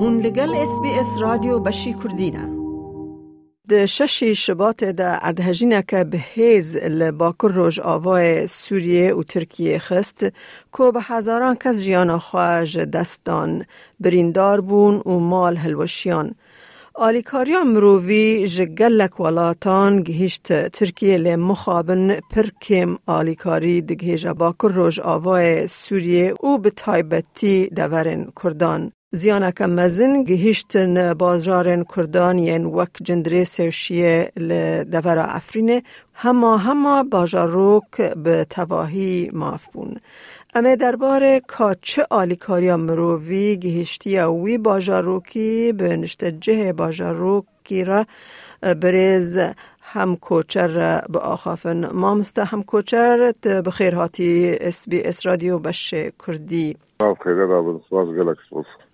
هون لگل اس بی اس رادیو بشی کردینه د ششی شبات د اردهجینه که به هیز لباکر روش آوای سوریه و ترکیه خست که به هزاران کس جیان خواهج دستان بریندار بون و مال هلوشیان آلیکاریا مرووی جگلک ولاتان گهیشت ترکیه لی مخابن پرکم آلیکاری دگهیج باکر روش آوای سوریه او به تایبتی دورن کردان. زیانک مزن گهیشتن بازارن کردان ین وک جندری سوشیه لدور افرینه هما هما باجاروک به تواهی ماف بون. اما درباره کاچه آلیکاریا مرووی گهشتی وی باجاروکی به نشتجه باجاروکی را بریز هم کوچر به آخافن مامسته هم کوچر بخیر هاتی اس بی اس رادیو بش کردی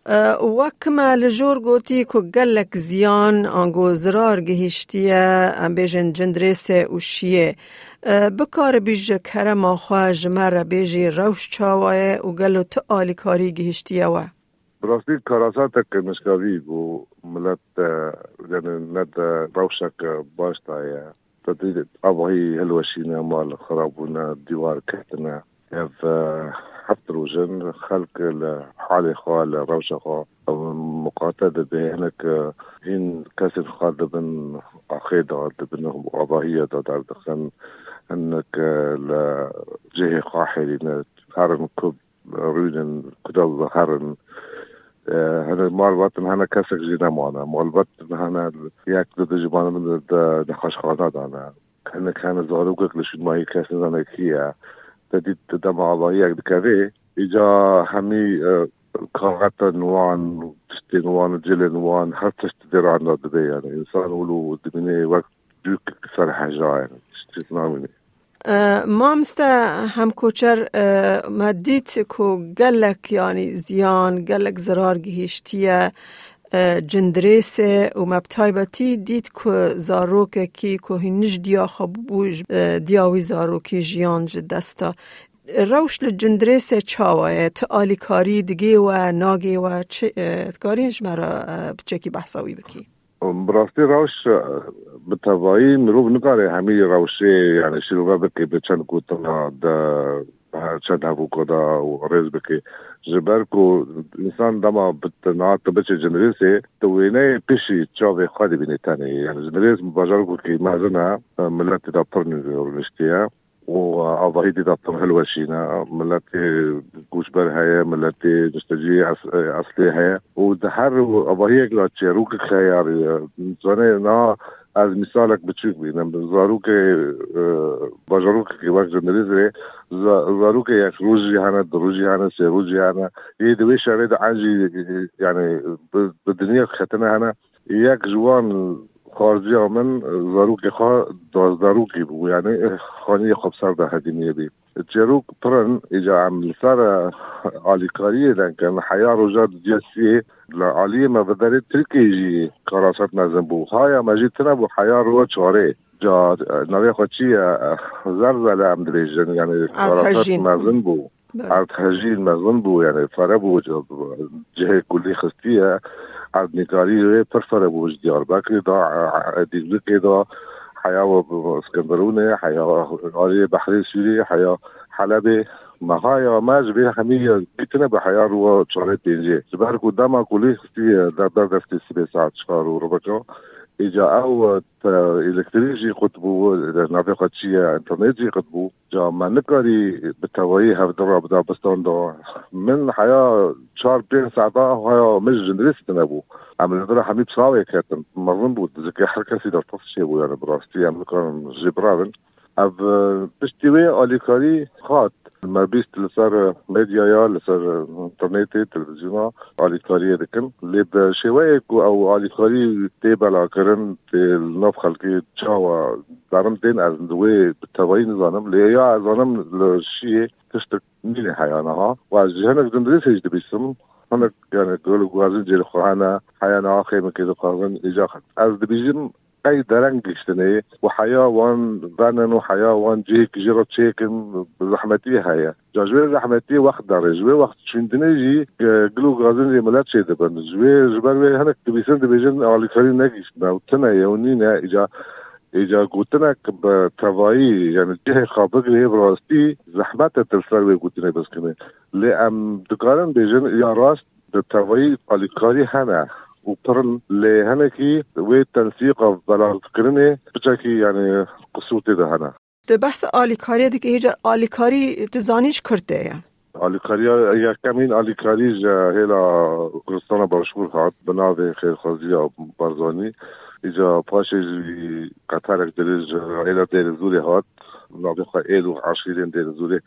وکما لجور گوتی که گلک زیان آنگو زرار گهشتیه ام بیجن جندریس و شیه بکار بیج کرم آخواج مر بیجی روش چاوه و گلو تو آلی کاری گهشتیه و براستی کاراسات که مشکاوی بو ملت یعنی ند روشک باش تایه تدید آبایی هلوشینه مال خرابونه دیوار کتنه اف حتروجن خلق حالقة أو مقاتلة بهنك هين كاسن خاطبن بن بنهم وضعية تعرف إنك لجهة قاحلين هارن كب رودن كدل هارن هنا مال هنا كاسك جينا معنا مال هنا ياك ضد جبانا من نخاش خاطر هنا. كان زاروكك لشو ما هي كاسن هنا كيا. تدید دم آبایی اگه کره ایجا همی کاغت نوان تشتی نوان جل نوان هر تشتی در آن داده یعنی انسان اولو دمینه وقت دوک سر حجا یعنی تشتی نامینه. ما مستا هم کوچر ما دیت کو گلک یعنی زیان گلک زرار گهشتیه جندریس و مبتایبتی دید که زاروک کی که هنش دیا خبوش دیاوی زاروکی جیان دستا. روش لجندریس چاوه تا آلیکاری دیگه و ناگی و چه کارینش مرا بچکی بحثاوی بکی؟ براستی روش به توایی مروب نکاره. همی روشه یعنی شروع بکی به چند کوتنا چند هفو کدا و ریز بکی. جبر کو انسان دما بتنات بچه جنریسه تو وینه پیشی چاوه خادی بینه تانه یعنی جنریس بازار کو کی مازنا ملت دا پرنی ورنشتیا و آواهی دی دا پرن هلوشینا ملت گوشبر هيا ملت مستجي اصلي هيا و ده هر آواهی اگلا چه از مثالک بچوک بینم زاروک باجاروک که وقت زندگی زره زاروک یک روز جهانه دو روز جهانه سه روز جهانه. یه دوی شاره ده عنجی یعنی به دنیا خطنه هنه. یک جوان کارجیا آمن زاروکی خواه دازداروکی بو یعنی خانی خوب سر ده هدینیه بی. چروک پرن ایجا عمل سر آلیکاری دنکن حیا روژا جسی لعالی ما بداری ترکی جی کراست نزم بو هایا مجید تنه بو حیا رو چاره. جا نوی خواه چیه زرزل هم دریجن یعنی کراست نزم بو عرض مزن بو یعنی فره بو جهه کلی خستیه نكاري فرفر بو ديار بكري دا ديزبكي دا حياة اسكندروني حياة قرية بحرية سوري حياة حلبي مهايا ماج بها همية بيتنا بحياة رو چاره جبهر كو دما كلي خستية در در سبي ساعت شكار اجا اوت الكتريك جي قطبو نافقة شيا انترنت جي قطبو جا ما نكري بتوي هاف درا بدا بستاندو من حيا شار بين ساعتا وهاي مش جنريس تنبو عمل درا حميد شاوي كاتن. مرن بود. زكي حركة سيدا تصشي بو يعني براستي. عمل كان جبران اف بشتوي اليكاري خات ما لسر مدیا یا لسر انترنت تلویزیون آلیکاری دکن. لب شوی کو او آلیکاری تی بلا کرن تی نف خلقی چاوا. دارم دین از دوی بتوایی نزانم. لیا ازانم لشی تشت مين حيانها وجهنك دندريس هيج بيسم هناك يعني قولوا غازين جيل خوانا حيانا خيمة كده قاغن إجاخت از دبيجم قي درنگ گشتنه و أي درنگ اجتنه وحيوان ظنن وحيوان جيك جيرو تشيكن رحمتي هيا. جاجوي رحمتي وقت داري جوي وقت شندنه جي قلو غازن دي ملات شي دبن. جوي جبر وي هنك تبيسن دبيجن اولي كاري نجيشنا وتنا يونينا إجا ایجا گوتنک به توایی یعنی جه خابگری براستی زحمت تلسر وی گوتنه بسکنه لی ام دکارن بیجن یا راست به توایی پالیکاری هنه. وبترن لهنكي والتنسيق بلا فكرني بشكي يعني قصوتي ده هنا ده بحث آلیکاری دیگه هیجا آلیکاری تزانیش کرده یا؟ آلیکاری یا کمین آلیکاری جا هیلا کردستان باشکور هات بناوه خیرخوازی بارزانی. ایجا پاش قطر اک دلیج هیلا دیر زوری هات ناوه خواه ایلو عشیرین دیر زوری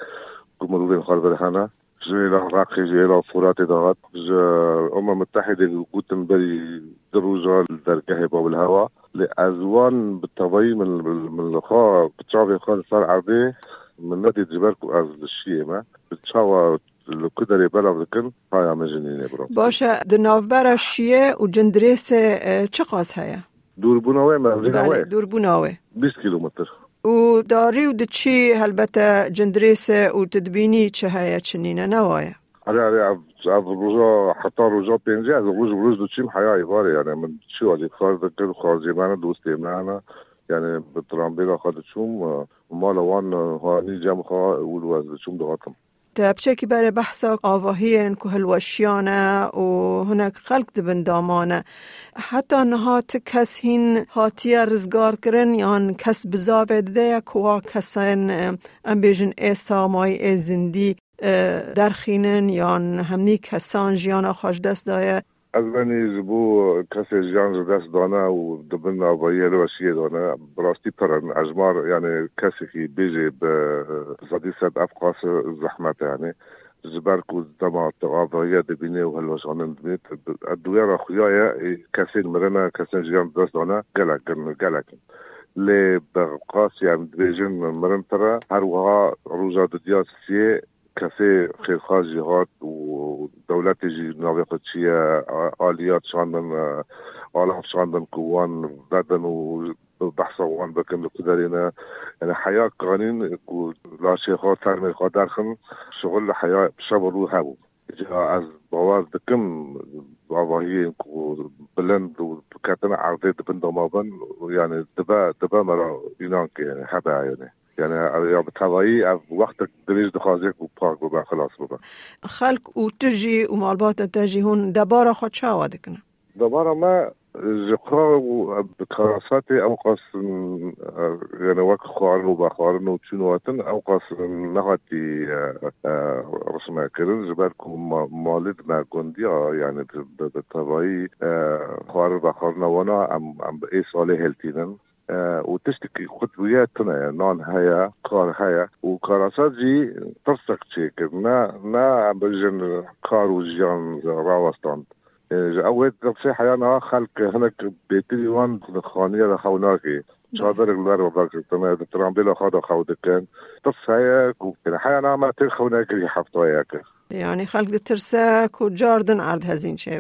کمرورین خاربر هنا جميلة العراقي إلى فراتي ضغط الأمم المتحدة قوتن بالدروجة الكهرباء والهواء لأزوان بالتضي من من الخا بتشاوي خان صار عربي من نادي جبالكو أز الشيمة. بتشاوى القدر يبلغ بكن هاي مجنينة برو باشا دناف برا الشيء وجندريسة تشقاس آه، هيا؟ دور بناوي ما دور بناوي 20 كيلومتر و داری و د چی البته جندریس و تدبینی چه هيا چنینه نوایا على على عبد الرجاء حتى الرجاء بينجي عبد الرجاء بروج دوتشيم حياة عبارة يعني من شو اللي خارج ذكر خارجي معنا دوستي معنا يعني بالترامبيلا خارج شوم وما لوان هاني جام خا ولو شوم دواتم بچه برای بحث آواهی که هلوشیانه و هناك خلق دبن دامانه. حتی انها کس هین هاتی رزگار کرن یا کس بزاوه ده کوا کسان ام بیجن ایسا مای ای زندی درخینن یا همنی کسان جیانا خوش دست دایه. ازباني جيبو كاسي جان جداس دونا ودبلنا ضيا لوشيه دونا براستي برن أجمار يعني كاسي كي بيجي بزادي ساد أفقاس الزحمة يعني. جبر كود دما تغاضية دبيني وهلوش أنا ندميت الدويرة خويايا كاسي المرنا كاسي جان جداس دونا قالك قالك لي بقاس يعني دبيجن مرن ترى. هروها روجا دياس سي كاسي خير خاجي هات و strategy navigacija, ali ja شاندن ali بدن و dadan u بحصوان بكم قدرنا يعني حياة قانين لا شيء خاطر تعلم خاطر خم شغل حياة شبر هابو جا از باور دكم باباهي بلند وكاتنا عرضي دبن دمابن يعني دبا دبا مرا ينانك يعني حبا يعني. یعنی یا توایی او وقت دلیج دخوازیک و پاک ببن خلاص ببن خلق او تجی و مالبات تجی هون دبارا خود چه آواده کنه؟ دبارا ما جقا و بکراسات او قاس یعنی وک خوارن و بخوارن و چونواتن او قاس نهاتی رسمه کرن جبر که مالد مرگندی ها یعنی به طبایی خوارن و بخوارن وانا ام به ای ساله هلتینن وتشتكي قطبياتنا نون هيا قار هيا. وكراسات جي ترسك تشيك نا نا بجن كار وجيان راوستان. أول تقصي حيانا خلق هناك بيتي وان خانية خوناكي شادر الغار وباك تما ترامبيلا خادا خود كان تص هيا يعني حيانا ما تخوناك حفتوا ياك يعني خلق ترساك وجاردن عرض هزين شيء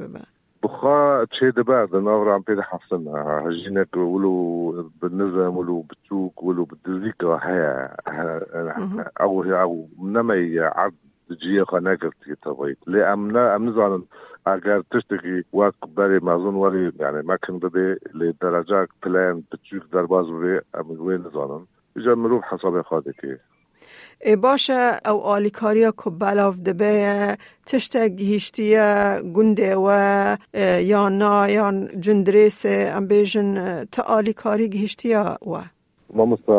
واخا تشهد أنا الامر عم بيدح حصلنا. هجيناك ولو بالنظام ولو بالتوك ولو بالدزيكا هي أو هي أو منما هي يعد تجي خناكر تبغيت لا أمنا امنزعن اگر تشتكي واك ما اظن ولي يعني ما كان بدي لدرجة بلان بتشوف درباز بري امن وين زعن جمروب حسب خادكي باشه او آلیکاریا که بلاف دبه تشت گهیشتیه گنده و یا نا یا جندریس ام بیجن تا آلیکاری گهیشتیه و. ما مثل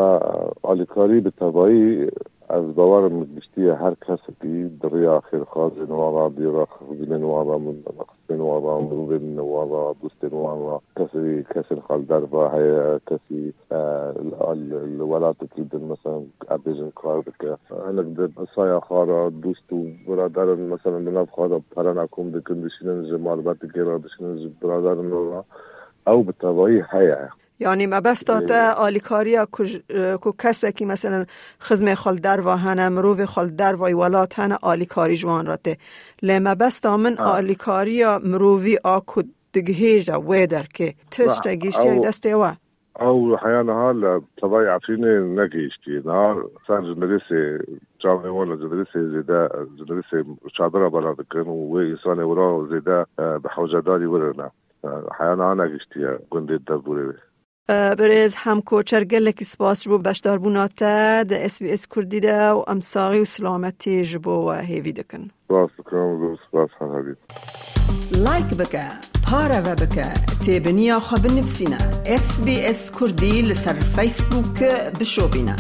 آلیکاری به تبایی از باورم گشتی هر کسی دریا خیر خازن نوارا دیرا خزن نوارا من نقصن وارا مروبن نوارا دوست نوارا. کسی کسی خال در با هیا کسی آه، الولات تیدن مثلا ابیجن کارک أنا قد صايا خارا دوستو برادرن مثلا بناب خارا پرن اکوم دکن دشنن جمال بات گیرا دشنن برادرن وارا أو بالتضايق حياة یعنی ما بس تا آلیکاریا کو کسی که مثلا خزم خال در و مروف خال در و ولات هنه آلیکاری جوان راته لما بس من آلیکاریا مروفی آکو دگهیجا ویدر که تشتا گیشتی دسته و. او حيانا هلا طبعا عفيني نقيشتي نهار صار جنريسي جامعة ولا جنريسي زيدا جنريسي شادرة بلا ذكرن وإنساني وراه زيدا بحوجة داري ورنا حيانا نقيشتي قندي الدبوري برز هم کوچر گلک سپاس رو بشدار بوناتا ده اس بی اس کردی ده و امساقی و سلامتی جبو و هیوی دکن سپاس بکرم سپاس حبیب. لایک بکه پارا و بکه تیبنیا خواب نفسینا اس بی اس کردی لسر فیسبوک بشو بینه